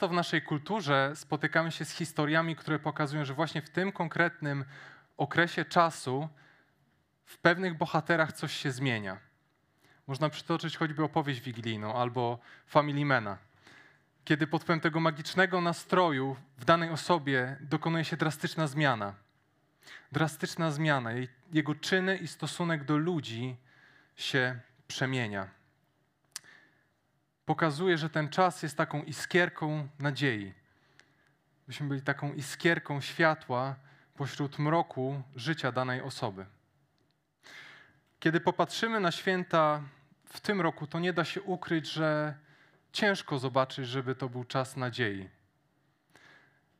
To w naszej kulturze spotykamy się z historiami, które pokazują, że właśnie w tym konkretnym okresie czasu w pewnych bohaterach coś się zmienia. Można przytoczyć choćby opowieść wigilijną albo Familymana, kiedy pod wpływem tego magicznego nastroju w danej osobie dokonuje się drastyczna zmiana. Drastyczna zmiana. Jego czyny i stosunek do ludzi się przemienia. Pokazuje, że ten czas jest taką iskierką nadziei. Byśmy byli taką iskierką światła pośród mroku życia danej osoby. Kiedy popatrzymy na święta w tym roku, to nie da się ukryć, że ciężko zobaczyć, żeby to był czas nadziei.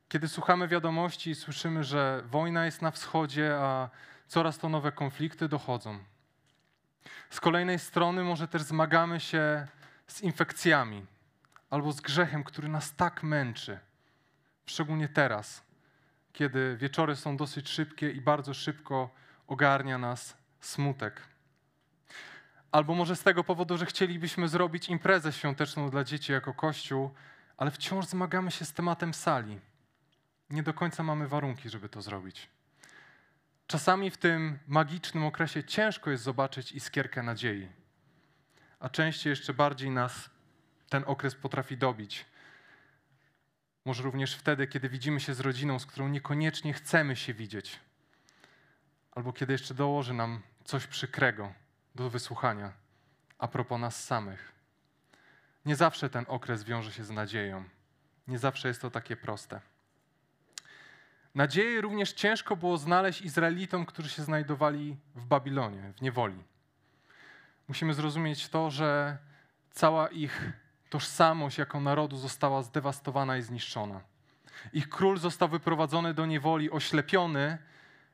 Kiedy słuchamy wiadomości i słyszymy, że wojna jest na wschodzie, a coraz to nowe konflikty dochodzą. Z kolejnej strony może też zmagamy się z infekcjami albo z grzechem, który nas tak męczy, szczególnie teraz, kiedy wieczory są dosyć szybkie i bardzo szybko ogarnia nas smutek. Albo może z tego powodu, że chcielibyśmy zrobić imprezę świąteczną dla dzieci jako Kościół, ale wciąż zmagamy się z tematem sali. Nie do końca mamy warunki, żeby to zrobić. Czasami w tym magicznym okresie ciężko jest zobaczyć iskierkę nadziei, a częściej jeszcze bardziej nas ten okres potrafi dobić. Może również wtedy, kiedy widzimy się z rodziną, z którą niekoniecznie chcemy się widzieć, albo kiedy jeszcze dołoży nam coś przykrego do wysłuchania a propos nas samych. Nie zawsze ten okres wiąże się z nadzieją. Nie zawsze jest to takie proste. Nadzieję również ciężko było znaleźć Izraelitom, którzy się znajdowali w Babilonie, w niewoli. Musimy zrozumieć to, że cała ich tożsamość jako narodu została zdewastowana i zniszczona. Ich król został wyprowadzony do niewoli, oślepiony,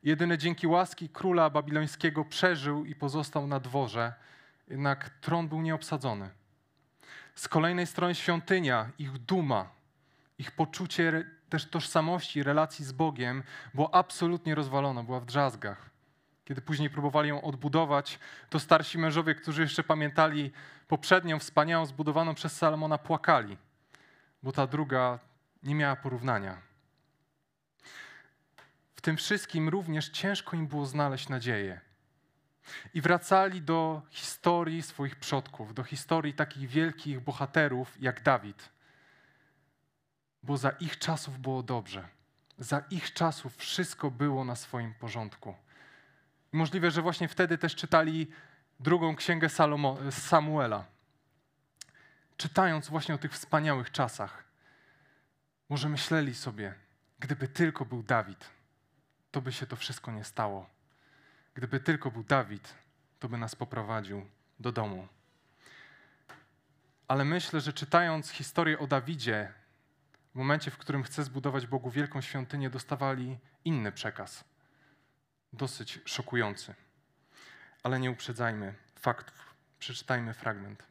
jedynie dzięki łaski króla babilońskiego przeżył i pozostał na dworze, jednak tron był nieobsadzony. Z kolejnej strony świątynia, ich duma, ich poczucie też tożsamości, relacji z Bogiem było absolutnie rozwalone, była w drzazgach. Kiedy później próbowali ją odbudować, to starsi mężowie, którzy jeszcze pamiętali poprzednią, wspaniałą, zbudowaną przez Salomona, płakali, bo ta druga nie miała porównania. W tym wszystkim również ciężko im było znaleźć nadzieję. I wracali do historii swoich przodków, do historii takich wielkich bohaterów jak Dawid. Bo za ich czasów było dobrze. Za ich czasów wszystko było na swoim porządku. Możliwe, że właśnie wtedy też czytali drugą księgę Salomo, Samuela. Czytając właśnie o tych wspaniałych czasach, może myśleli sobie, gdyby tylko był Dawid, to by się to wszystko nie stało. Gdyby tylko był Dawid, to by nas poprowadził do domu. Ale myślę, że czytając historię o Dawidzie, w momencie, w którym chce zbudować Bogu wielką świątynię, dostawali inny przekaz. Dosyć szokujący. Ale nie uprzedzajmy faktów. Przeczytajmy fragment.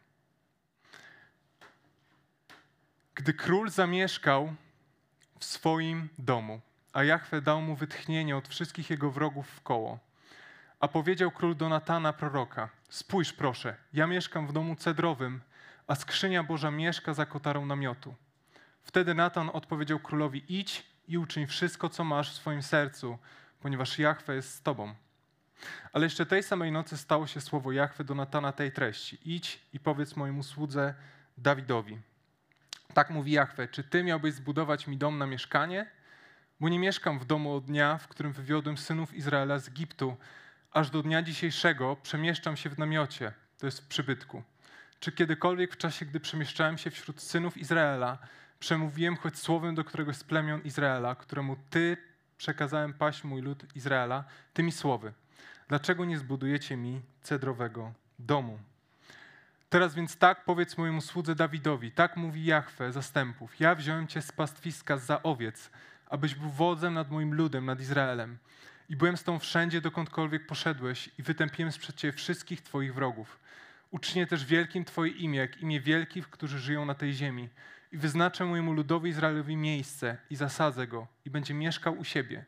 Gdy król zamieszkał w swoim domu, a Jahwe dał mu wytchnienie od wszystkich jego wrogów w koło, a powiedział król do Natana proroka: Spójrz proszę, ja mieszkam w domu cedrowym, a skrzynia Boża mieszka za kotarą namiotu. Wtedy Natan odpowiedział królowi: Idź i uczyń wszystko, co masz w swoim sercu, ponieważ Jahwe jest z tobą. Ale jeszcze tej samej nocy stało się słowo Jahwe do Natana tej treści: Idź i powiedz mojemu słudze Dawidowi. Tak mówi Jahwe: Czy ty miałbyś zbudować mi dom na mieszkanie? Bo nie mieszkam w domu od dnia, w którym wywiodłem synów Izraela z Egiptu, aż do dnia dzisiejszego przemieszczam się w namiocie, to jest w przybytku. Czy kiedykolwiek w czasie, gdy przemieszczałem się wśród synów Izraela, przemówiłem choć słowem do któregoś z plemion Izraela, któremu Ty przekazałem paść mój lud Izraela, tymi słowy. Dlaczego nie zbudujecie mi cedrowego domu? Teraz więc tak powiedz mojemu słudze Dawidowi, tak mówi Jahwe zastępów. Ja wziąłem cię z pastwiska za owiec, abyś był wodzem nad moim ludem, nad Izraelem. I byłem z tą wszędzie, dokądkolwiek poszedłeś i wytępiłem sprzed ciebie wszystkich twoich wrogów. Uczynię też wielkim twoje imię, jak imię wielkich, którzy żyją na tej ziemi. I wyznaczę mojemu ludowi Izraelowi miejsce i zasadzę go i będzie mieszkał u siebie.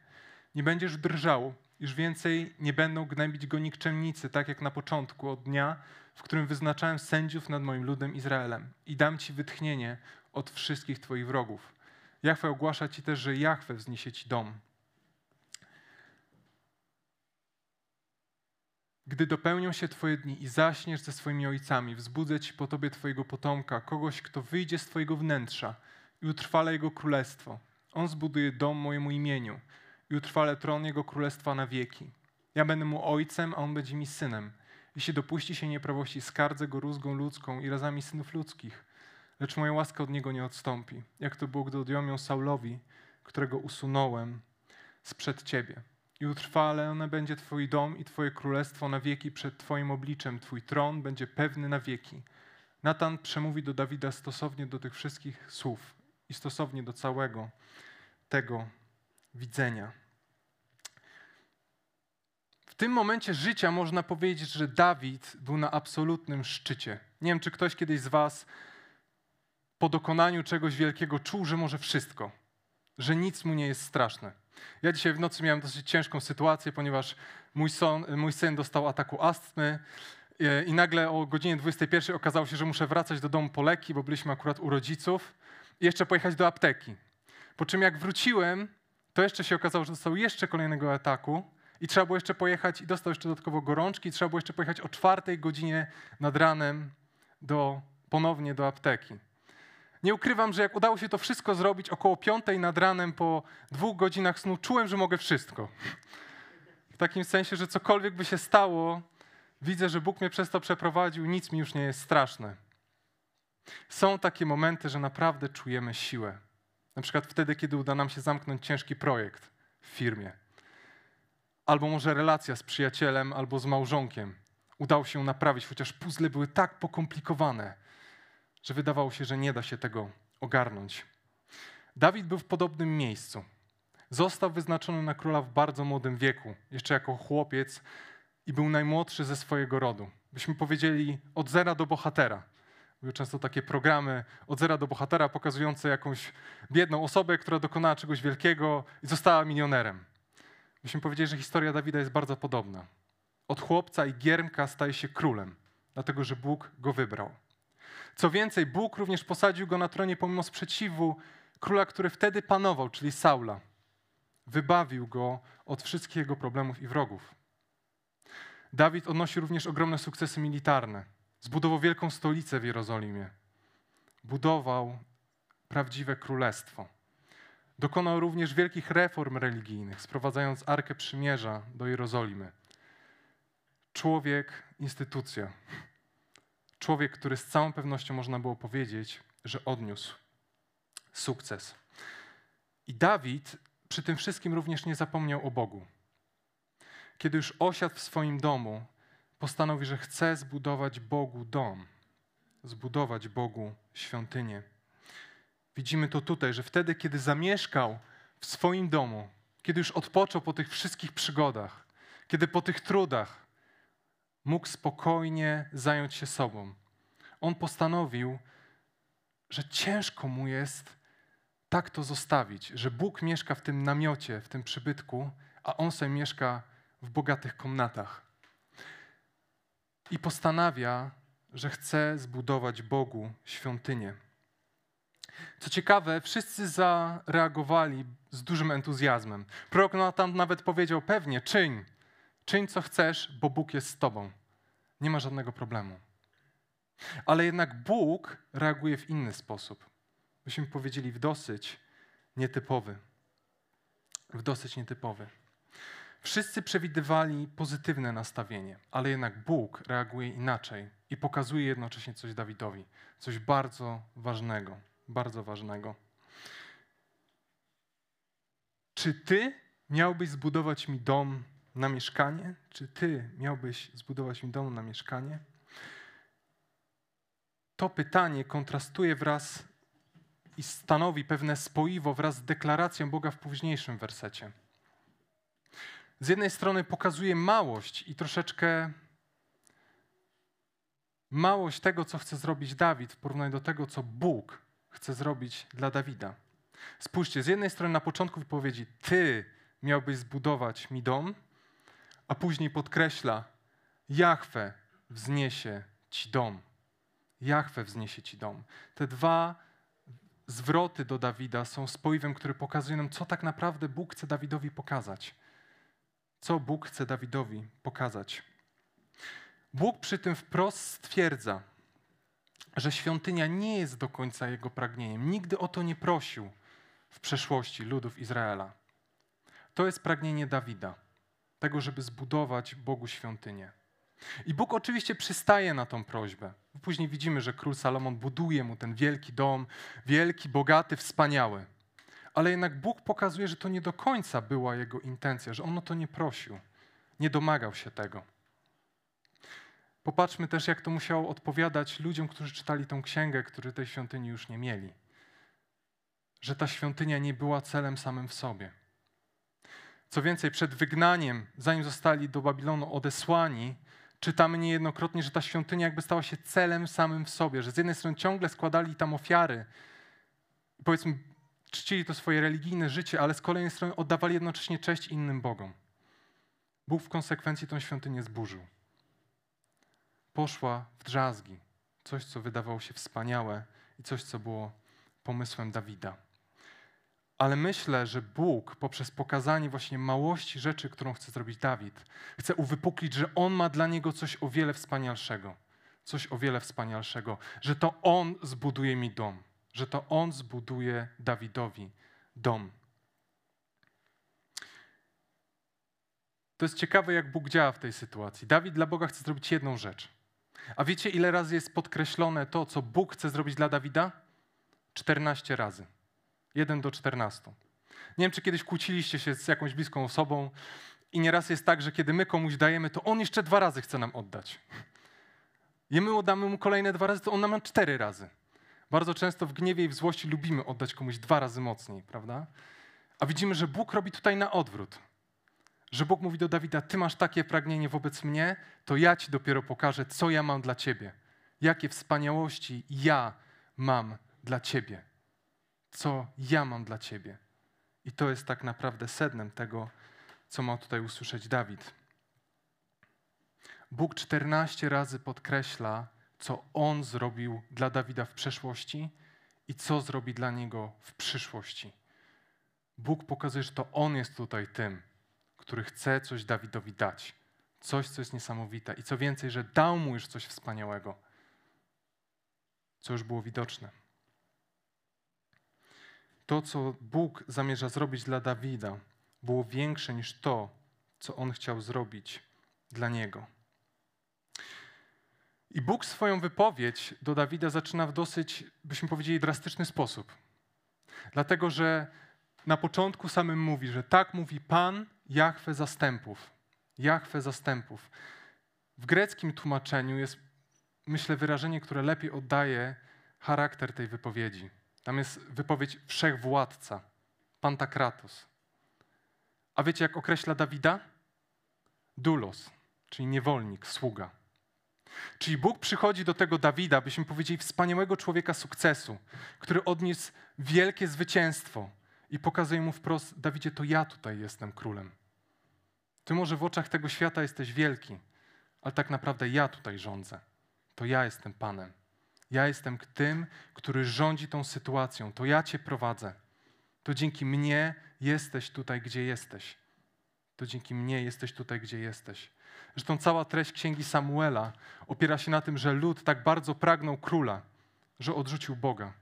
Nie będziesz drżał, już więcej nie będą gnębić go nikczemnicy, tak jak na początku, od dnia, w którym wyznaczałem sędziów nad moim ludem Izraelem. I dam ci wytchnienie od wszystkich Twoich wrogów. Jachwę ogłasza Ci też, że Jachwę wzniesie Ci dom. Gdy dopełnią się Twoje dni i zaśniesz ze swoimi ojcami, wzbudzę Ci po Tobie Twojego potomka, kogoś, kto wyjdzie z Twojego wnętrza i utrwala Jego królestwo. On zbuduje dom mojemu imieniu i utrwale tron Jego królestwa na wieki. Ja będę mu ojcem, a on będzie mi synem. Jeśli dopuści się nieprawości, skardzę go rózgą ludzką i razami synów ludzkich. Lecz moja łaska od niego nie odstąpi, jak to było, gdy odjąłem ją Saulowi, którego usunąłem sprzed ciebie. I utrwalone będzie Twój dom i Twoje królestwo na wieki przed Twoim obliczem. Twój tron będzie pewny na wieki. Natan przemówi do Dawida stosownie do tych wszystkich słów i stosownie do całego tego widzenia. W tym momencie życia można powiedzieć, że Dawid był na absolutnym szczycie. Nie wiem, czy ktoś kiedyś z Was po dokonaniu czegoś wielkiego czuł, że może wszystko, że nic mu nie jest straszne. Ja dzisiaj w nocy miałem dosyć ciężką sytuację, ponieważ mój, son, mój syn dostał ataku astmy e, i nagle o godzinie 21 okazało się, że muszę wracać do domu po leki, bo byliśmy akurat u rodziców i jeszcze pojechać do apteki. Po czym jak wróciłem, to jeszcze się okazało, że dostał jeszcze kolejnego ataku i trzeba było jeszcze pojechać i dostał jeszcze dodatkowo gorączki, i trzeba było jeszcze pojechać o czwartej godzinie nad ranem do, ponownie do apteki. Nie ukrywam, że jak udało się to wszystko zrobić około piątej nad ranem po dwóch godzinach snu, czułem, że mogę wszystko. W takim sensie, że cokolwiek by się stało, widzę, że Bóg mnie przez to przeprowadził, nic mi już nie jest straszne. Są takie momenty, że naprawdę czujemy siłę. Na przykład wtedy, kiedy uda nam się zamknąć ciężki projekt w firmie. Albo może relacja z przyjacielem, albo z małżonkiem. Udało się naprawić, chociaż puzzle były tak pokomplikowane, że wydawało się, że nie da się tego ogarnąć. Dawid był w podobnym miejscu. Został wyznaczony na króla w bardzo młodym wieku, jeszcze jako chłopiec i był najmłodszy ze swojego rodu. Byśmy powiedzieli od zera do bohatera. Były często takie programy od zera do bohatera pokazujące jakąś biedną osobę, która dokonała czegoś wielkiego i została milionerem. Byśmy powiedzieli, że historia Dawida jest bardzo podobna. Od chłopca i giermka staje się królem, dlatego że Bóg go wybrał. Co więcej, Bóg również posadził go na tronie pomimo sprzeciwu króla, który wtedy panował, czyli Saula. Wybawił go od wszystkich jego problemów i wrogów. Dawid odnosi również ogromne sukcesy militarne. Zbudował wielką stolicę w Jerozolimie. Budował prawdziwe królestwo. Dokonał również wielkich reform religijnych, sprowadzając Arkę Przymierza do Jerozolimy. Człowiek, instytucja. Człowiek, który z całą pewnością można było powiedzieć, że odniósł sukces. I Dawid przy tym wszystkim również nie zapomniał o Bogu. Kiedy już osiadł w swoim domu, postanowi, że chce zbudować Bogu dom, zbudować Bogu świątynię. Widzimy to tutaj, że wtedy, kiedy zamieszkał w swoim domu, kiedy już odpoczął po tych wszystkich przygodach, kiedy po tych trudach mógł spokojnie zająć się sobą, on postanowił, że ciężko mu jest tak to zostawić, że Bóg mieszka w tym namiocie, w tym przybytku, a on sobie mieszka w bogatych komnatach. I postanawia, że chce zbudować Bogu świątynię. Co ciekawe, wszyscy zareagowali z dużym entuzjazmem. Prorok Natan nawet powiedział: Pewnie, czyń, czyń co chcesz, bo Bóg jest z tobą. Nie ma żadnego problemu. Ale jednak Bóg reaguje w inny sposób. Byśmy powiedzieli w dosyć nietypowy. W dosyć nietypowy. Wszyscy przewidywali pozytywne nastawienie, ale jednak Bóg reaguje inaczej i pokazuje jednocześnie coś Dawidowi, coś bardzo ważnego bardzo ważnego. Czy ty miałbyś zbudować mi dom na mieszkanie? Czy ty miałbyś zbudować mi dom na mieszkanie? To pytanie kontrastuje wraz i stanowi pewne spoiwo wraz z deklaracją Boga w późniejszym wersecie. Z jednej strony pokazuje małość i troszeczkę małość tego, co chce zrobić Dawid w porównaniu do tego, co Bóg chce zrobić dla Dawida. Spójrzcie, z jednej strony na początku wypowiedzi Ty miałbyś zbudować mi dom, a później podkreśla Jachwę wzniesie Ci dom. Jachwę wzniesie Ci dom. Te dwa zwroty do Dawida są spoiwem, który pokazuje nam, co tak naprawdę Bóg chce Dawidowi pokazać. Co Bóg chce Dawidowi pokazać. Bóg przy tym wprost stwierdza, że świątynia nie jest do końca jego pragnieniem. Nigdy o to nie prosił w przeszłości ludów Izraela. To jest pragnienie Dawida, tego, żeby zbudować Bogu świątynię. I Bóg oczywiście przystaje na tą prośbę. Później widzimy, że król Salomon buduje mu ten wielki dom, wielki, bogaty, wspaniały. Ale jednak Bóg pokazuje, że to nie do końca była jego intencja, że on o to nie prosił, nie domagał się tego. Popatrzmy też, jak to musiało odpowiadać ludziom, którzy czytali tą księgę, którzy tej świątyni już nie mieli. Że ta świątynia nie była celem samym w sobie. Co więcej, przed wygnaniem, zanim zostali do Babilonu odesłani, czytamy niejednokrotnie, że ta świątynia jakby stała się celem samym w sobie, że z jednej strony ciągle składali tam ofiary, powiedzmy, czcili to swoje religijne życie, ale z kolejnej strony oddawali jednocześnie cześć innym Bogom. Bóg w konsekwencji tą świątynię zburzył. Poszła w drzazgi, coś, co wydawało się wspaniałe i coś, co było pomysłem Dawida. Ale myślę, że Bóg poprzez pokazanie właśnie małości rzeczy, którą chce zrobić Dawid, chce uwypuklić, że On ma dla niego coś o wiele wspanialszego. Coś o wiele wspanialszego, że to On zbuduje mi dom, że to On zbuduje Dawidowi dom. To jest ciekawe, jak Bóg działa w tej sytuacji. Dawid dla Boga chce zrobić jedną rzecz. A wiecie, ile razy jest podkreślone to, co Bóg chce zrobić dla Dawida? 14 razy. 1 do 14. Nie wiem, czy kiedyś kłóciliście się z jakąś bliską osobą i nieraz jest tak, że kiedy my komuś dajemy, to on jeszcze dwa razy chce nam oddać. I my oddamy mu kolejne dwa razy, to on nam cztery razy. Bardzo często w gniewie i w złości lubimy oddać komuś dwa razy mocniej, prawda? A widzimy, że Bóg robi tutaj na odwrót. Że Bóg mówi do Dawida: Ty masz takie pragnienie wobec mnie, to ja ci dopiero pokażę, co ja mam dla ciebie. Jakie wspaniałości ja mam dla ciebie co ja mam dla ciebie. I to jest tak naprawdę sednem tego, co ma tutaj usłyszeć Dawid. Bóg 14 razy podkreśla, co on zrobił dla Dawida w przeszłości i co zrobi dla niego w przyszłości. Bóg pokazuje, że to on jest tutaj tym, który chce coś Dawidowi dać. Coś, co jest niesamowite. I co więcej, że dał mu już coś wspaniałego, co już było widoczne to, co Bóg zamierza zrobić dla Dawida, było większe niż to, co on chciał zrobić dla niego. I Bóg swoją wypowiedź do Dawida zaczyna w dosyć, byśmy powiedzieli, drastyczny sposób. Dlatego, że na początku samym mówi, że tak mówi Pan Jahwe zastępów. Jahwe zastępów. W greckim tłumaczeniu jest, myślę, wyrażenie, które lepiej oddaje charakter tej wypowiedzi. Tam jest wypowiedź wszechwładca, Pantakratos. A wiecie, jak określa Dawida? Dulos, czyli niewolnik, sługa. Czyli Bóg przychodzi do tego Dawida, byśmy powiedzieli, wspaniałego człowieka sukcesu, który odniósł wielkie zwycięstwo i pokazuje mu wprost: Dawidzie, to ja tutaj jestem królem. Ty może w oczach tego świata jesteś wielki, ale tak naprawdę ja tutaj rządzę. To ja jestem Panem. Ja jestem tym, który rządzi tą sytuacją. To ja Cię prowadzę. To dzięki mnie jesteś tutaj, gdzie jesteś. To dzięki mnie jesteś tutaj, gdzie jesteś. Zresztą cała treść księgi Samuela opiera się na tym, że lud tak bardzo pragnął króla, że odrzucił Boga.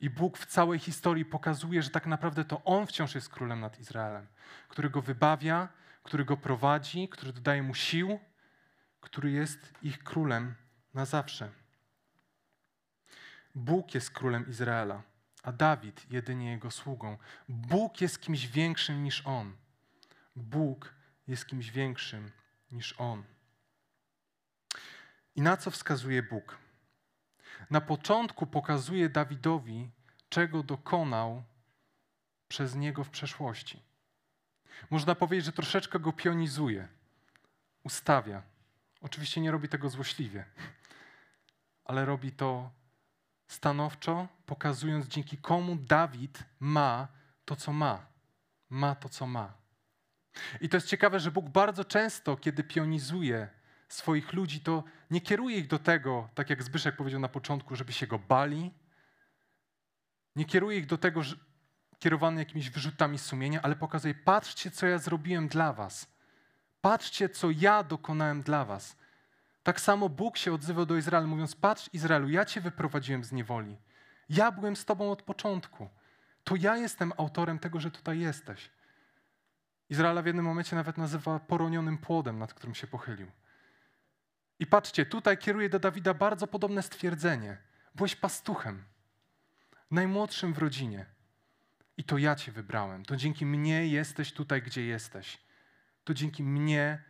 I Bóg w całej historii pokazuje, że tak naprawdę to On wciąż jest królem nad Izraelem, który go wybawia, który go prowadzi, który dodaje mu sił, który jest ich królem na zawsze. Bóg jest królem Izraela, a Dawid jedynie jego sługą. Bóg jest kimś większym niż on. Bóg jest kimś większym niż on. I na co wskazuje Bóg? Na początku pokazuje Dawidowi, czego dokonał przez niego w przeszłości. Można powiedzieć, że troszeczkę go pionizuje, ustawia. Oczywiście nie robi tego złośliwie, ale robi to stanowczo, pokazując dzięki komu Dawid ma to, co ma. Ma to, co ma. I to jest ciekawe, że Bóg bardzo często, kiedy pionizuje swoich ludzi, to nie kieruje ich do tego, tak jak Zbyszek powiedział na początku, żeby się go bali, Nie kieruje ich do tego, że kierowany jakimiś wyrzutami sumienia, ale pokazuje: patrzcie, co ja zrobiłem dla was. Patrzcie, co ja dokonałem dla was. Tak samo Bóg się odzywał do Izraela, mówiąc: Patrz, Izraelu, ja cię wyprowadziłem z niewoli. Ja byłem z tobą od początku. To ja jestem autorem tego, że tutaj jesteś. Izraela w jednym momencie nawet nazywa poronionym płodem, nad którym się pochylił. I patrzcie, tutaj kieruje do Dawida bardzo podobne stwierdzenie. Byłeś pastuchem, najmłodszym w rodzinie. I to ja cię wybrałem. To dzięki mnie jesteś tutaj, gdzie jesteś. To dzięki mnie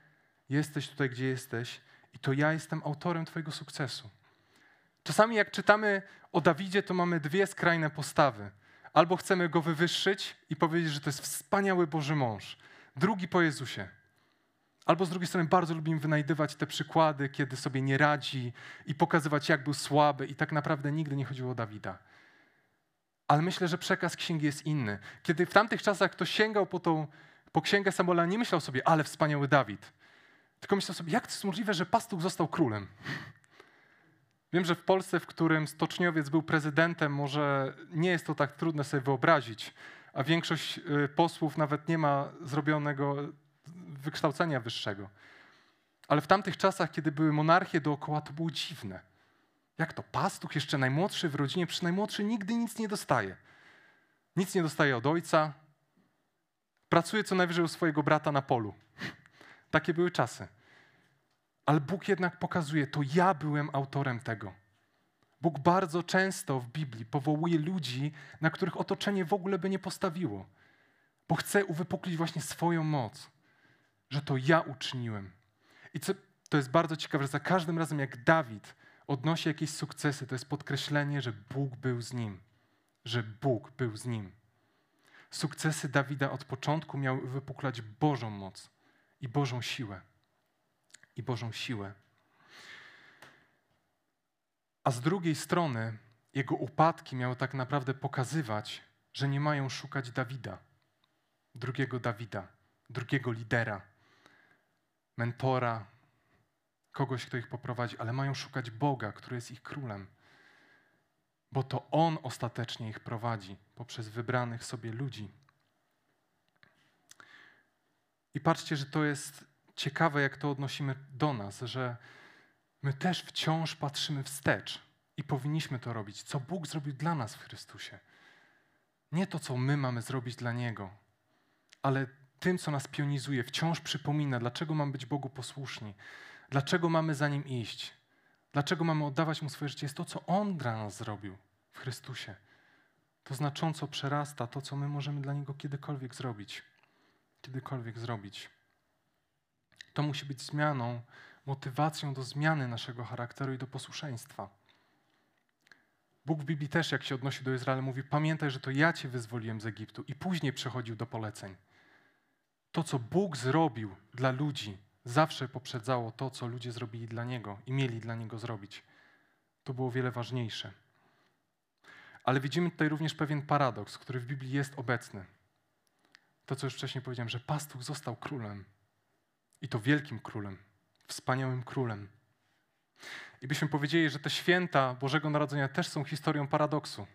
jesteś tutaj, gdzie jesteś. I to ja jestem autorem twojego sukcesu. Czasami jak czytamy o Dawidzie, to mamy dwie skrajne postawy. Albo chcemy go wywyższyć i powiedzieć, że to jest wspaniały Boży mąż. Drugi po Jezusie. Albo z drugiej strony bardzo lubimy wynajdywać te przykłady, kiedy sobie nie radzi i pokazywać, jak był słaby, i tak naprawdę nigdy nie chodziło o Dawida. Ale myślę, że przekaz księgi jest inny. Kiedy w tamtych czasach ktoś sięgał po, tą, po księgę Samuela, nie myślał sobie, ale wspaniały Dawid. Tylko myślał sobie, jak to jest możliwe, że pastuch został królem? Wiem, że w Polsce, w którym stoczniowiec był prezydentem, może nie jest to tak trudne sobie wyobrazić, a większość y, posłów nawet nie ma zrobionego wykształcenia wyższego. Ale w tamtych czasach, kiedy były monarchie dookoła, to było dziwne. Jak to? Pastuch, jeszcze najmłodszy w rodzinie, przy najmłodszy nigdy nic nie dostaje. Nic nie dostaje od ojca. Pracuje co najwyżej u swojego brata na polu. Takie były czasy. Ale Bóg jednak pokazuje, to ja byłem autorem tego. Bóg bardzo często w Biblii powołuje ludzi, na których otoczenie w ogóle by nie postawiło, bo chce uwypuklić właśnie swoją moc, że to ja uczyniłem. I co, to jest bardzo ciekawe, że za każdym razem, jak Dawid odnosi jakieś sukcesy, to jest podkreślenie, że Bóg był z nim, że Bóg był z nim. Sukcesy Dawida od początku miały wypuklać Bożą moc i Bożą siłę i Bożą siłę. A z drugiej strony jego upadki miały tak naprawdę pokazywać, że nie mają szukać Dawida, drugiego Dawida, drugiego lidera, mentora, kogoś, kto ich poprowadzi, ale mają szukać Boga, który jest ich królem. Bo to On ostatecznie ich prowadzi poprzez wybranych sobie ludzi. I patrzcie, że to jest ciekawe, jak to odnosimy do nas, że my też wciąż patrzymy wstecz i powinniśmy to robić, co Bóg zrobił dla nas w Chrystusie. Nie to, co my mamy zrobić dla Niego, ale tym, co nas pionizuje, wciąż przypomina, dlaczego mamy być Bogu posłuszni, dlaczego mamy za Nim iść, dlaczego mamy oddawać Mu swoje życie. Jest to, co On dla nas zrobił w Chrystusie. To znacząco przerasta to, co my możemy dla Niego kiedykolwiek zrobić. Kiedykolwiek zrobić. To musi być zmianą, motywacją do zmiany naszego charakteru i do posłuszeństwa. Bóg w Biblii też, jak się odnosi do Izraela, mówi: Pamiętaj, że to ja cię wyzwoliłem z Egiptu, i później przechodził do poleceń. To, co Bóg zrobił dla ludzi, zawsze poprzedzało to, co ludzie zrobili dla Niego i mieli dla Niego zrobić. To było wiele ważniejsze. Ale widzimy tutaj również pewien paradoks, który w Biblii jest obecny. To, co już wcześniej powiedziałem, że pastuch został królem, i to wielkim królem, wspaniałym królem. I byśmy powiedzieli, że te święta Bożego Narodzenia też są historią paradoksu.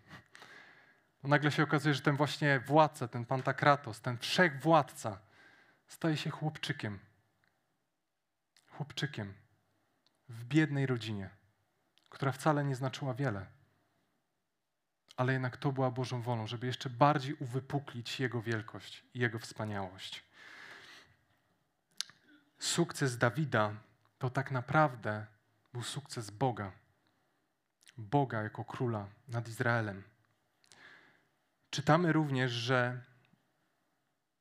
Bo nagle się okazuje, że ten właśnie władca, ten Pantakratos, ten wszechwładca staje się chłopczykiem. Chłopczykiem w biednej rodzinie, która wcale nie znaczyła wiele. Ale jednak to była Bożą wolą, żeby jeszcze bardziej uwypuklić Jego wielkość i Jego wspaniałość sukces Dawida to tak naprawdę był sukces Boga. Boga jako króla nad Izraelem. Czytamy również, że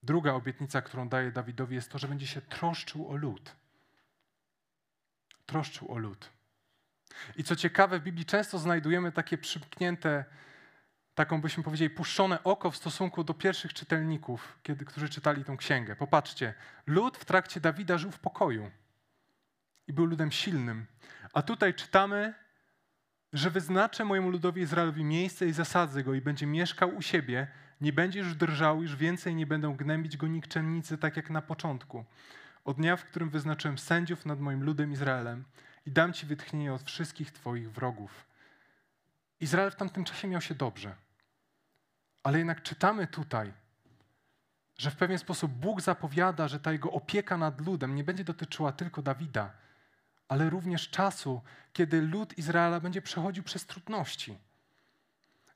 druga obietnica, którą daje Dawidowi, jest to, że będzie się troszczył o lud. Troszczył o lud. I co ciekawe, w Biblii często znajdujemy takie przymknięte taką byśmy powiedzieli puszczone oko w stosunku do pierwszych czytelników, kiedy, którzy czytali tę księgę. Popatrzcie, lud w trakcie Dawida żył w pokoju i był ludem silnym. A tutaj czytamy, że wyznaczę mojemu ludowi Izraelowi miejsce i zasadzę go i będzie mieszkał u siebie, nie będzie już drżał, już więcej nie będą gnębić go nikczemnicy, tak jak na początku. Od dnia, w którym wyznaczyłem sędziów nad moim ludem Izraelem i dam ci wytchnienie od wszystkich twoich wrogów. Izrael w tamtym czasie miał się dobrze. Ale jednak czytamy tutaj, że w pewien sposób Bóg zapowiada, że ta jego opieka nad ludem nie będzie dotyczyła tylko Dawida, ale również czasu, kiedy lud Izraela będzie przechodził przez trudności.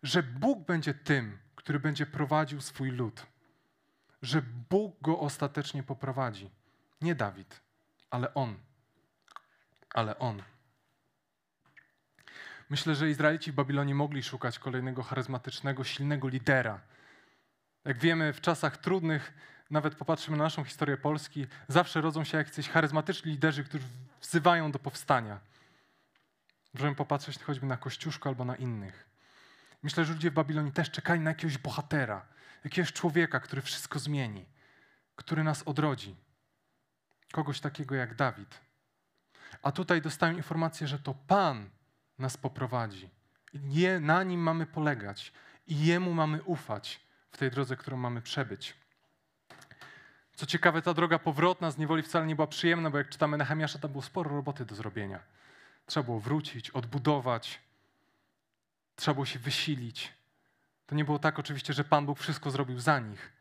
Że Bóg będzie tym, który będzie prowadził swój lud. Że Bóg go ostatecznie poprowadzi. Nie Dawid, ale on. Ale on. Myślę, że Izraelici w Babilonie mogli szukać kolejnego charyzmatycznego, silnego lidera. Jak wiemy, w czasach trudnych, nawet popatrzymy na naszą historię Polski, zawsze rodzą się jacyś charyzmatyczni liderzy, którzy wzywają do powstania. Możemy popatrzeć choćby na Kościuszko albo na innych. Myślę, że ludzie w Babilonii też czekali na jakiegoś bohatera, jakiegoś człowieka, który wszystko zmieni, który nas odrodzi. Kogoś takiego jak Dawid. A tutaj dostają informację, że to Pan nas poprowadzi. Na nim mamy polegać i jemu mamy ufać w tej drodze, którą mamy przebyć. Co ciekawe, ta droga powrotna z niewoli wcale nie była przyjemna, bo jak czytamy Nehemiasza, tam było sporo roboty do zrobienia. Trzeba było wrócić, odbudować, trzeba było się wysilić. To nie było tak oczywiście, że Pan Bóg wszystko zrobił za nich,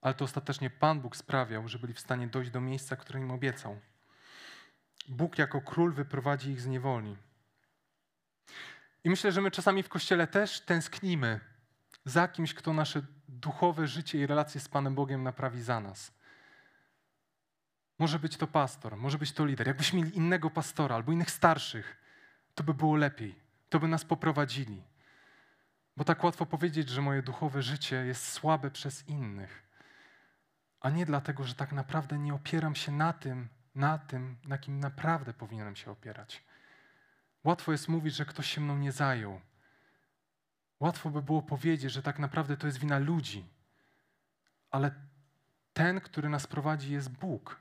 ale to ostatecznie Pan Bóg sprawiał, że byli w stanie dojść do miejsca, które im obiecał. Bóg jako król wyprowadzi ich z niewoli. I myślę, że my czasami w kościele też tęsknimy za kimś, kto nasze duchowe życie i relacje z Panem Bogiem naprawi za nas. Może być to pastor, może być to lider. Jakbyśmy mieli innego pastora albo innych starszych, to by było lepiej. To by nas poprowadzili. Bo tak łatwo powiedzieć, że moje duchowe życie jest słabe przez innych, a nie dlatego, że tak naprawdę nie opieram się na tym, na tym, na kim naprawdę powinienem się opierać. Łatwo jest mówić, że ktoś się mną nie zajął. Łatwo by było powiedzieć, że tak naprawdę to jest wina ludzi. Ale ten, który nas prowadzi, jest Bóg,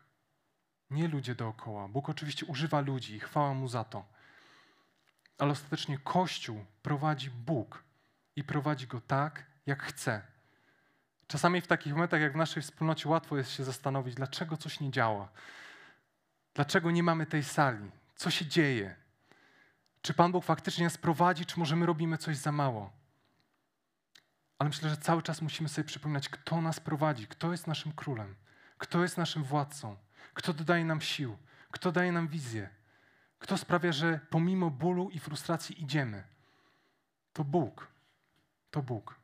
nie ludzie dookoła. Bóg oczywiście używa ludzi i chwała mu za to. Ale ostatecznie Kościół prowadzi Bóg i prowadzi go tak, jak chce. Czasami w takich momentach, jak w naszej wspólnocie, łatwo jest się zastanowić, dlaczego coś nie działa. Dlaczego nie mamy tej sali? Co się dzieje? Czy Pan Bóg faktycznie nas prowadzi, czy może my robimy coś za mało? Ale myślę, że cały czas musimy sobie przypominać, kto nas prowadzi, kto jest naszym królem, kto jest naszym władcą, kto dodaje nam sił, kto daje nam wizję, kto sprawia, że pomimo bólu i frustracji idziemy. To Bóg. To Bóg.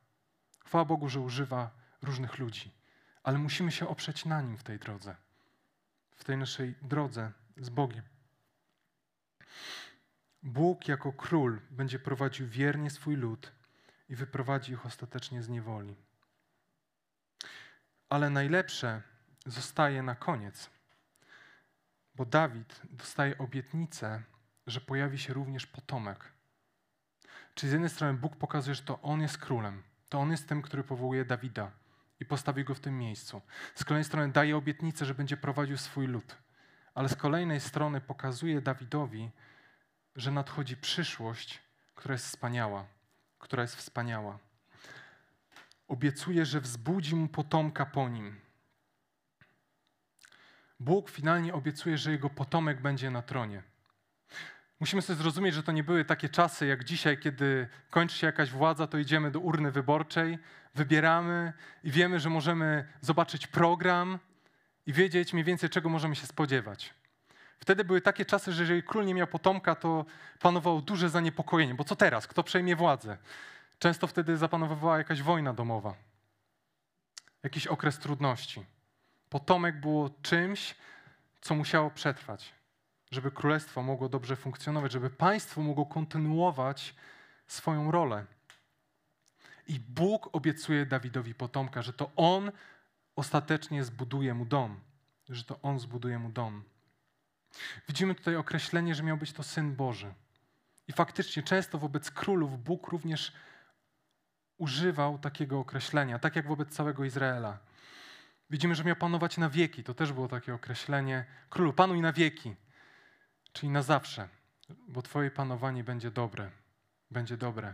Chwała Bogu, że używa różnych ludzi, ale musimy się oprzeć na Nim w tej drodze, w tej naszej drodze z Bogiem. Bóg jako król będzie prowadził wiernie swój lud i wyprowadzi ich ostatecznie z niewoli. Ale najlepsze zostaje na koniec, bo Dawid dostaje obietnicę, że pojawi się również potomek. Czyli z jednej strony Bóg pokazuje, że to On jest królem, to On jest tym, który powołuje Dawida i postawi go w tym miejscu. Z kolejnej strony daje obietnicę, że będzie prowadził swój lud, ale z kolejnej strony pokazuje Dawidowi, że nadchodzi przyszłość, która jest wspaniała, która jest wspaniała. Obiecuje, że wzbudzi mu potomka po nim. Bóg finalnie obiecuje, że jego potomek będzie na tronie. Musimy sobie zrozumieć, że to nie były takie czasy jak dzisiaj, kiedy kończy się jakaś władza, to idziemy do urny wyborczej, wybieramy i wiemy, że możemy zobaczyć program i wiedzieć mniej więcej, czego możemy się spodziewać. Wtedy były takie czasy, że jeżeli król nie miał potomka, to panowało duże zaniepokojenie. Bo co teraz? Kto przejmie władzę? Często wtedy zapanowywała jakaś wojna domowa, jakiś okres trudności. Potomek było czymś, co musiało przetrwać, żeby królestwo mogło dobrze funkcjonować, żeby państwo mogło kontynuować swoją rolę. I Bóg obiecuje Dawidowi potomka, że to on ostatecznie zbuduje mu dom, że to on zbuduje mu dom. Widzimy tutaj określenie, że miał być to syn Boży. I faktycznie często wobec królów Bóg również używał takiego określenia, tak jak wobec całego Izraela. Widzimy, że miał panować na wieki. To też było takie określenie. Królu, panuj na wieki, czyli na zawsze, bo Twoje panowanie będzie dobre. Będzie dobre.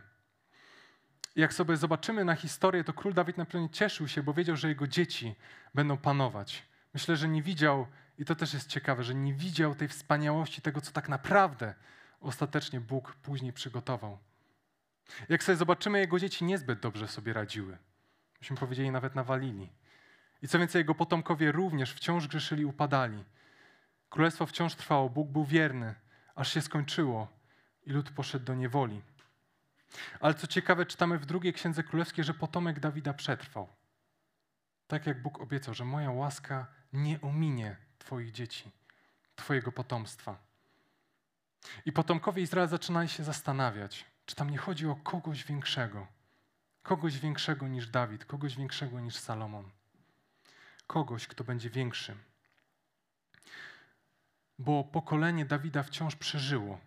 I jak sobie zobaczymy na historię, to król Dawid na pewno cieszył się, bo wiedział, że jego dzieci będą panować. Myślę, że nie widział i to też jest ciekawe, że nie widział tej wspaniałości tego, co tak naprawdę ostatecznie Bóg później przygotował. Jak sobie zobaczymy, jego dzieci niezbyt dobrze sobie radziły. Myśmy powiedzieli, nawet nawalili. I co więcej, jego potomkowie również wciąż grzeszyli, upadali. Królestwo wciąż trwało, Bóg był wierny, aż się skończyło i lud poszedł do niewoli. Ale co ciekawe, czytamy w drugiej księdze królewskiej, że potomek Dawida przetrwał. Tak jak Bóg obiecał, że moja łaska nie ominie Twoich dzieci, Twojego potomstwa. I potomkowie Izraela zaczynali się zastanawiać, czy tam nie chodzi o kogoś większego, kogoś większego niż Dawid, kogoś większego niż Salomon, kogoś, kto będzie większy. Bo pokolenie Dawida wciąż przeżyło,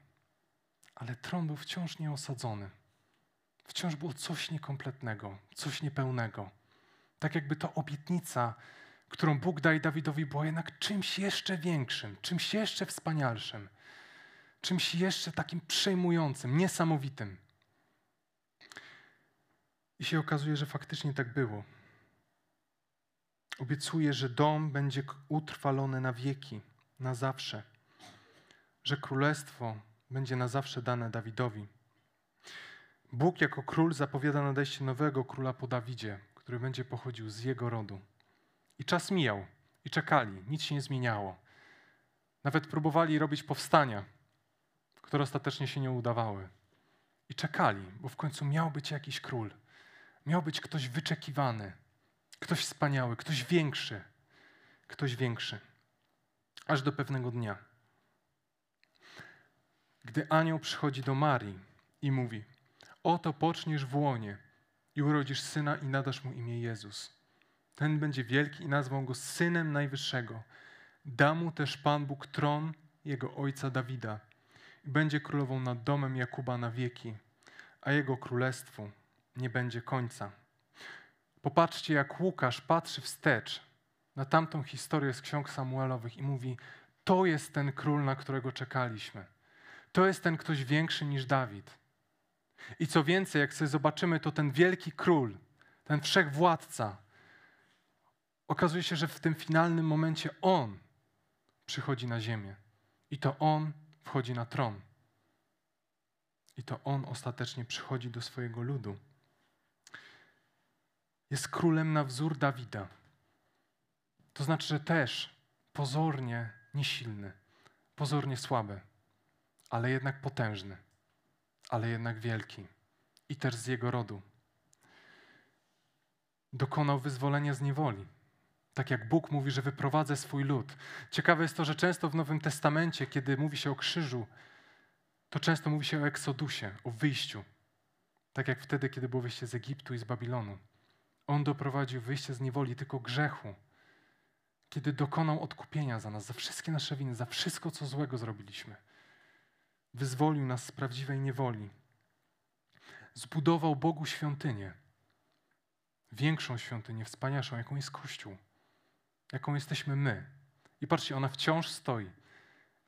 ale tron był wciąż nieosadzony. Wciąż było coś niekompletnego, coś niepełnego. Tak jakby to obietnica, którą Bóg daje Dawidowi, była jednak czymś jeszcze większym, czymś jeszcze wspanialszym, czymś jeszcze takim przejmującym, niesamowitym. I się okazuje, że faktycznie tak było. Obiecuje, że dom będzie utrwalony na wieki, na zawsze, że królestwo będzie na zawsze dane Dawidowi. Bóg jako król zapowiada nadejście nowego króla po Dawidzie, który będzie pochodził z jego rodu. I czas mijał, i czekali, nic się nie zmieniało. Nawet próbowali robić powstania, które ostatecznie się nie udawały. I czekali, bo w końcu miał być jakiś król. Miał być ktoś wyczekiwany, ktoś wspaniały, ktoś większy, ktoś większy. Aż do pewnego dnia. Gdy anioł przychodzi do Marii i mówi: Oto poczniesz w łonie i urodzisz syna i nadasz mu imię Jezus. Ten będzie wielki i nazwą go synem Najwyższego. Da mu też Pan Bóg tron jego ojca Dawida i będzie królową nad domem Jakuba na wieki, a jego królestwu nie będzie końca. Popatrzcie, jak Łukasz patrzy wstecz na tamtą historię z ksiąg Samuelowych i mówi: To jest ten król, na którego czekaliśmy. To jest ten ktoś większy niż Dawid. I co więcej, jak sobie zobaczymy, to ten wielki król, ten wszechwładca, okazuje się, że w tym finalnym momencie on przychodzi na ziemię. I to on wchodzi na tron. I to on ostatecznie przychodzi do swojego ludu. Jest królem na wzór Dawida. To znaczy, że też pozornie niesilny, pozornie słaby, ale jednak potężny ale jednak wielki i też z jego rodu. Dokonał wyzwolenia z niewoli. Tak jak Bóg mówi, że wyprowadzę swój lud. Ciekawe jest to, że często w Nowym Testamencie, kiedy mówi się o krzyżu, to często mówi się o eksodusie, o wyjściu. Tak jak wtedy, kiedy było wyjście z Egiptu i z Babilonu. On doprowadził wyjście z niewoli, tylko grzechu. Kiedy dokonał odkupienia za nas, za wszystkie nasze winy, za wszystko, co złego zrobiliśmy wyzwolił nas z prawdziwej niewoli. Zbudował Bogu świątynię. Większą świątynię, wspanialszą, jaką jest Kościół, jaką jesteśmy my. I patrzcie, ona wciąż stoi.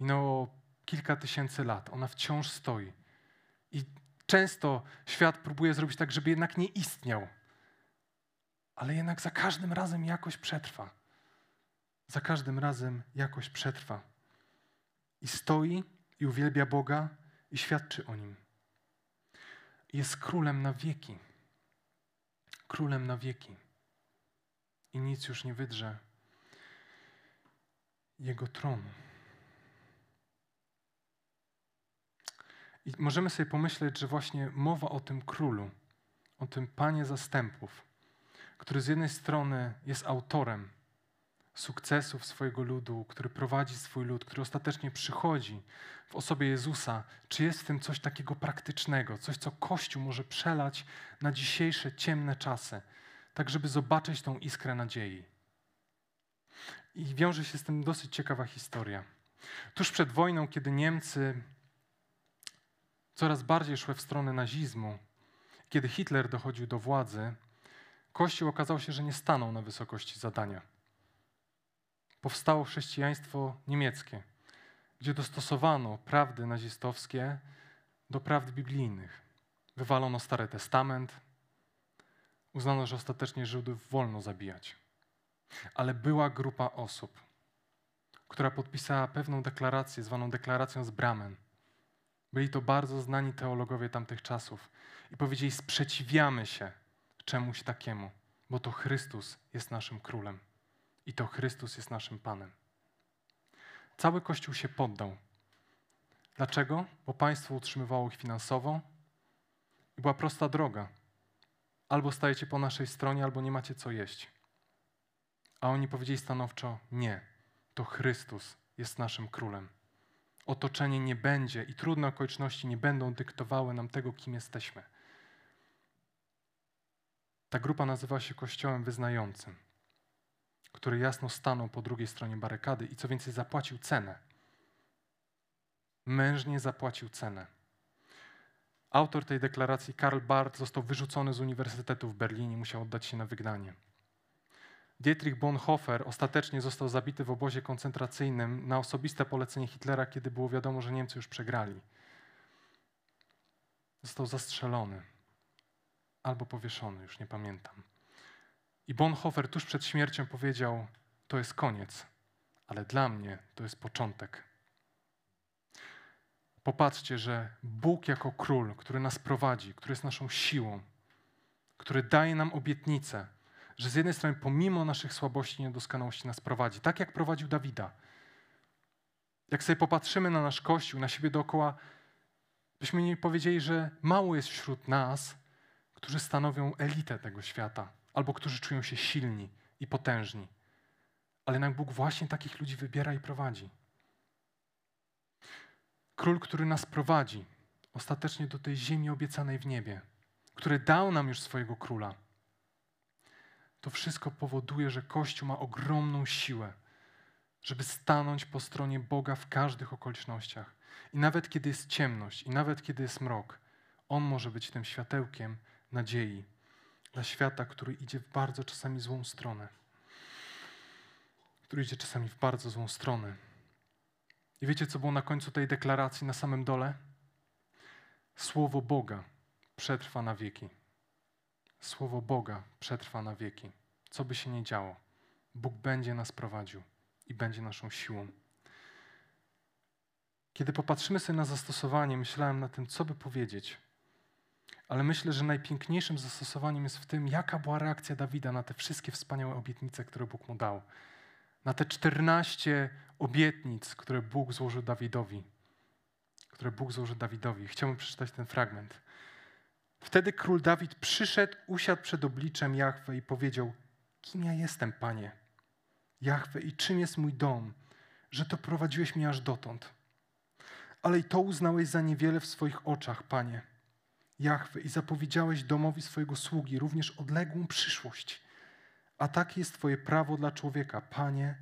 Minęło kilka tysięcy lat, ona wciąż stoi. I często świat próbuje zrobić tak, żeby jednak nie istniał. Ale jednak za każdym razem jakoś przetrwa. Za każdym razem jakoś przetrwa. I stoi i uwielbia Boga i świadczy o Nim. Jest królem na wieki. Królem na wieki. I nic już nie wydrze Jego tronu. I możemy sobie pomyśleć, że właśnie mowa o tym królu, o tym panie zastępów, który z jednej strony jest autorem sukcesów swojego ludu, który prowadzi swój lud, który ostatecznie przychodzi w osobie Jezusa, czy jest w tym coś takiego praktycznego, coś, co Kościół może przelać na dzisiejsze ciemne czasy, tak żeby zobaczyć tą iskrę nadziei. I wiąże się z tym dosyć ciekawa historia. Tuż przed wojną, kiedy Niemcy coraz bardziej szły w stronę nazizmu, kiedy Hitler dochodził do władzy, Kościół okazał się, że nie stanął na wysokości zadania powstało chrześcijaństwo niemieckie, gdzie dostosowano prawdy nazistowskie do prawd biblijnych. Wywalono Stary Testament, uznano, że ostatecznie Żydów wolno zabijać. Ale była grupa osób, która podpisała pewną deklarację, zwaną deklaracją z Bramen. Byli to bardzo znani teologowie tamtych czasów i powiedzieli: Sprzeciwiamy się czemuś takiemu. bo to Chrystus jest naszym królem i to Chrystus jest naszym Panem. Cały Kościół się poddał. Dlaczego? Bo państwo utrzymywało ich finansowo i była prosta droga. Albo stajecie po naszej stronie, albo nie macie co jeść. A oni powiedzieli stanowczo: Nie, to Chrystus jest naszym królem. Otoczenie nie będzie i trudne okoliczności nie będą dyktowały nam tego, kim jesteśmy. Ta grupa nazywa się Kościołem Wyznającym, który jasno stanął po drugiej stronie barykady i co więcej zapłacił cenę. Mężnie zapłacił cenę. Autor tej deklaracji, Karl Barth, został wyrzucony z Uniwersytetu w Berlinie, musiał oddać się na wygnanie. Dietrich Bonhoeffer ostatecznie został zabity w obozie koncentracyjnym na osobiste polecenie Hitlera, kiedy było wiadomo, że Niemcy już przegrali. Został zastrzelony albo powieszony, już nie pamiętam. I Bonhoeffer tuż przed śmiercią powiedział: To jest koniec, ale dla mnie to jest początek. Popatrzcie, że Bóg jako król, który nas prowadzi, który jest naszą siłą, który daje nam obietnicę, że z jednej strony pomimo naszych słabości i niedoskonałości nas prowadzi, tak jak prowadził Dawida. Jak sobie popatrzymy na nasz Kościół, na siebie dookoła, byśmy nie powiedzieli, że mało jest wśród nas, którzy stanowią elitę tego świata, albo którzy czują się silni i potężni. Ale nam Bóg właśnie takich ludzi wybiera i prowadzi. Król, który nas prowadzi ostatecznie do tej ziemi obiecanej w niebie, który dał nam już swojego króla to wszystko powoduje, że Kościół ma ogromną siłę, żeby stanąć po stronie Boga w każdych okolicznościach. I nawet kiedy jest ciemność, i nawet kiedy jest mrok, On może być tym światełkiem nadziei dla świata, który idzie w bardzo czasami złą stronę. Który idzie czasami w bardzo złą stronę. I wiecie, co było na końcu tej deklaracji, na samym dole? Słowo Boga przetrwa na wieki. Słowo Boga przetrwa na wieki. Co by się nie działo, Bóg będzie nas prowadził i będzie naszą siłą. Kiedy popatrzymy sobie na zastosowanie, myślałem na tym, co by powiedzieć. Ale myślę, że najpiękniejszym zastosowaniem jest w tym, jaka była reakcja Dawida na te wszystkie wspaniałe obietnice, które Bóg mu dał. Na te 14 obietnic, które Bóg złożył Dawidowi. Które Bóg złożył Dawidowi. Chciałbym przeczytać ten fragment. Wtedy król Dawid przyszedł, usiadł przed obliczem Jahwe i powiedział: Kim ja jestem, panie? Jahwe, i czym jest mój dom, że to prowadziłeś mnie aż dotąd? Ale i to uznałeś za niewiele w swoich oczach, panie. Jahwe, i zapowiedziałeś domowi swojego sługi również odległą przyszłość. A takie jest Twoje prawo dla człowieka, panie.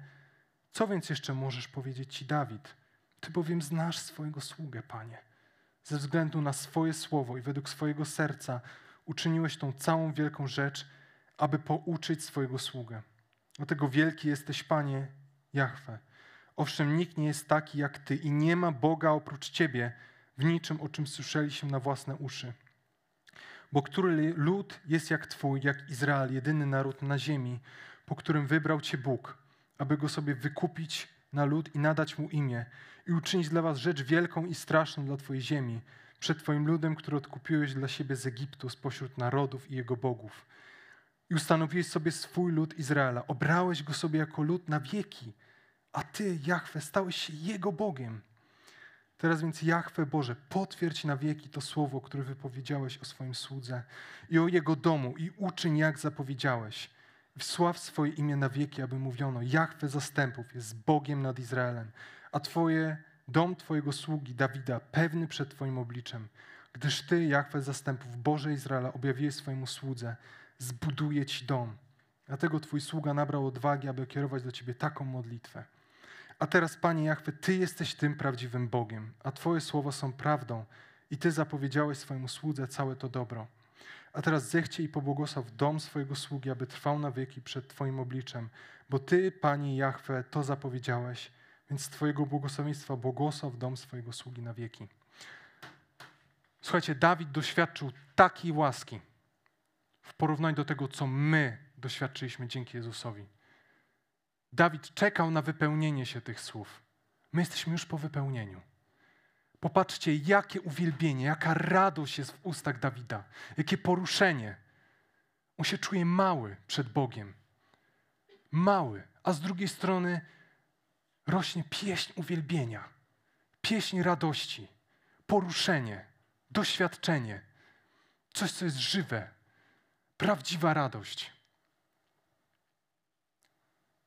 Co więc jeszcze możesz powiedzieć Ci, Dawid? Ty bowiem znasz swojego sługę, panie ze względu na swoje słowo i według swojego serca uczyniłeś tą całą wielką rzecz, aby pouczyć swojego sługę. Dlatego wielki jesteś, Panie Jahwe. Owszem, nikt nie jest taki jak Ty i nie ma Boga oprócz Ciebie w niczym, o czym słyszeliśmy na własne uszy. Bo który lud jest jak Twój, jak Izrael, jedyny naród na ziemi, po którym wybrał Cię Bóg, aby go sobie wykupić na lud i nadać mu imię i uczynić dla was rzecz wielką i straszną dla Twojej ziemi, przed Twoim ludem, który odkupiłeś dla siebie z Egiptu, spośród narodów i jego bogów. I ustanowiłeś sobie swój lud Izraela. Obrałeś go sobie jako lud na wieki, a Ty, Jahwe, stałeś się Jego Bogiem. Teraz więc, Jahwe Boże, potwierdź na wieki to słowo, które wypowiedziałeś o swoim słudze i o Jego domu i uczyń, jak zapowiedziałeś. Wsław swoje imię na wieki, aby mówiono, Jahwe zastępów jest Bogiem nad Izraelem, a Twoje, dom Twojego sługi Dawida pewny przed Twoim obliczem, gdyż Ty, Jahwe zastępów, Boże Izraela, objawiłeś swojemu słudze, zbuduje Ci dom. Dlatego Twój sługa nabrał odwagi, aby kierować do Ciebie taką modlitwę. A teraz, Panie Jahwe, Ty jesteś tym prawdziwym Bogiem, a Twoje słowa są prawdą i Ty zapowiedziałeś swojemu słudze całe to dobro. A teraz zechcie i pobłogosław dom swojego sługi, aby trwał na wieki przed Twoim obliczem, bo Ty, Panie Jahwe, to zapowiedziałeś, więc Twojego błogosławieństwa błogosław dom swojego sługi na wieki. Słuchajcie, Dawid doświadczył takiej łaski w porównaniu do tego, co my doświadczyliśmy dzięki Jezusowi. Dawid czekał na wypełnienie się tych słów. My jesteśmy już po wypełnieniu. Popatrzcie, jakie uwielbienie, jaka radość jest w ustach Dawida, jakie poruszenie. On się czuje mały przed Bogiem. Mały, a z drugiej strony rośnie pieśń uwielbienia, pieśń radości, poruszenie, doświadczenie, coś, co jest żywe, prawdziwa radość.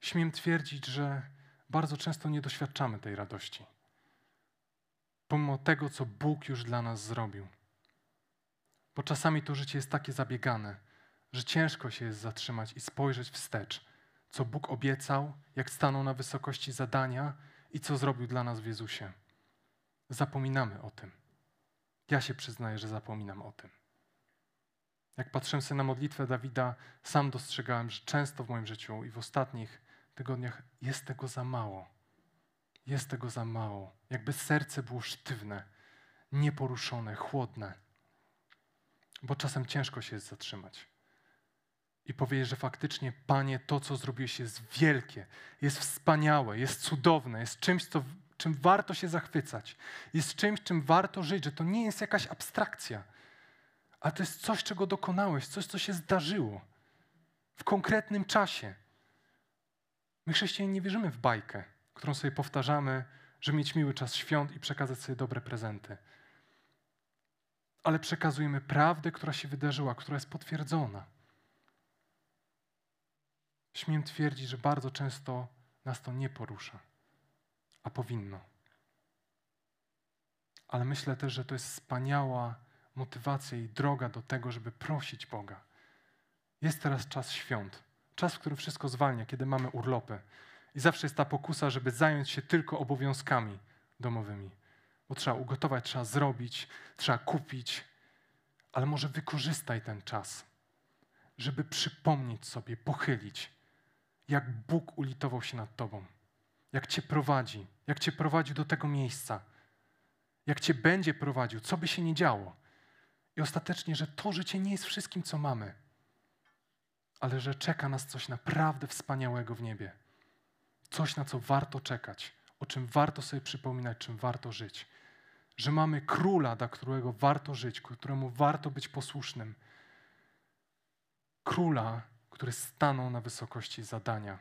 Śmiem twierdzić, że bardzo często nie doświadczamy tej radości, pomimo tego, co Bóg już dla nas zrobił. Bo czasami to życie jest takie zabiegane, że ciężko się jest zatrzymać i spojrzeć wstecz, co Bóg obiecał, jak stanął na wysokości zadania i co zrobił dla nas w Jezusie. Zapominamy o tym. Ja się przyznaję, że zapominam o tym. Jak patrzyłem sobie na modlitwę Dawida, sam dostrzegałem, że często w moim życiu i w ostatnich tygodniach jest tego za mało. Jest tego za mało. Jakby serce było sztywne, nieporuszone, chłodne. Bo czasem ciężko się jest zatrzymać i powiedzieć, że faktycznie, Panie, to, co zrobiłeś, jest wielkie, jest wspaniałe, jest cudowne, jest czymś, co, czym warto się zachwycać, jest czymś, czym warto żyć, że to nie jest jakaś abstrakcja, ale to jest coś, czego dokonałeś, coś, co się zdarzyło w konkretnym czasie. My, chrześcijanie, nie wierzymy w bajkę, którą sobie powtarzamy, żeby mieć miły czas świąt i przekazać sobie dobre prezenty. Ale przekazujemy prawdę, która się wydarzyła, która jest potwierdzona. Śmiem twierdzić, że bardzo często nas to nie porusza, a powinno. Ale myślę też, że to jest wspaniała motywacja i droga do tego, żeby prosić Boga. Jest teraz czas świąt, czas, w którym wszystko zwalnia, kiedy mamy urlopy. I zawsze jest ta pokusa, żeby zająć się tylko obowiązkami domowymi. Bo trzeba ugotować, trzeba zrobić, trzeba kupić, ale może wykorzystaj ten czas, żeby przypomnieć sobie, pochylić, jak Bóg ulitował się nad Tobą, jak Cię prowadzi, jak Cię prowadzi do tego miejsca, jak Cię będzie prowadził, co by się nie działo. I ostatecznie, że to życie nie jest wszystkim, co mamy, ale że czeka nas coś naprawdę wspaniałego w niebie. Coś, na co warto czekać, o czym warto sobie przypominać, czym warto żyć. Że mamy króla, dla którego warto żyć, któremu warto być posłusznym. Króla, który stanął na wysokości zadania.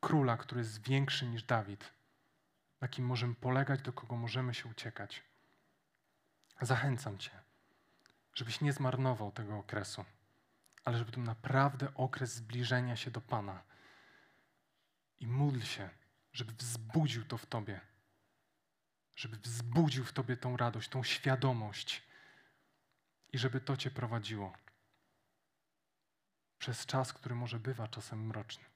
Króla, który jest większy niż Dawid, na kim możemy polegać, do kogo możemy się uciekać. Zachęcam Cię, żebyś nie zmarnował tego okresu, ale żeby to naprawdę okres zbliżenia się do Pana. I módl się, żeby wzbudził to w Tobie, żeby wzbudził w Tobie tą radość, tą świadomość i żeby to Cię prowadziło przez czas, który może bywa czasem mroczny.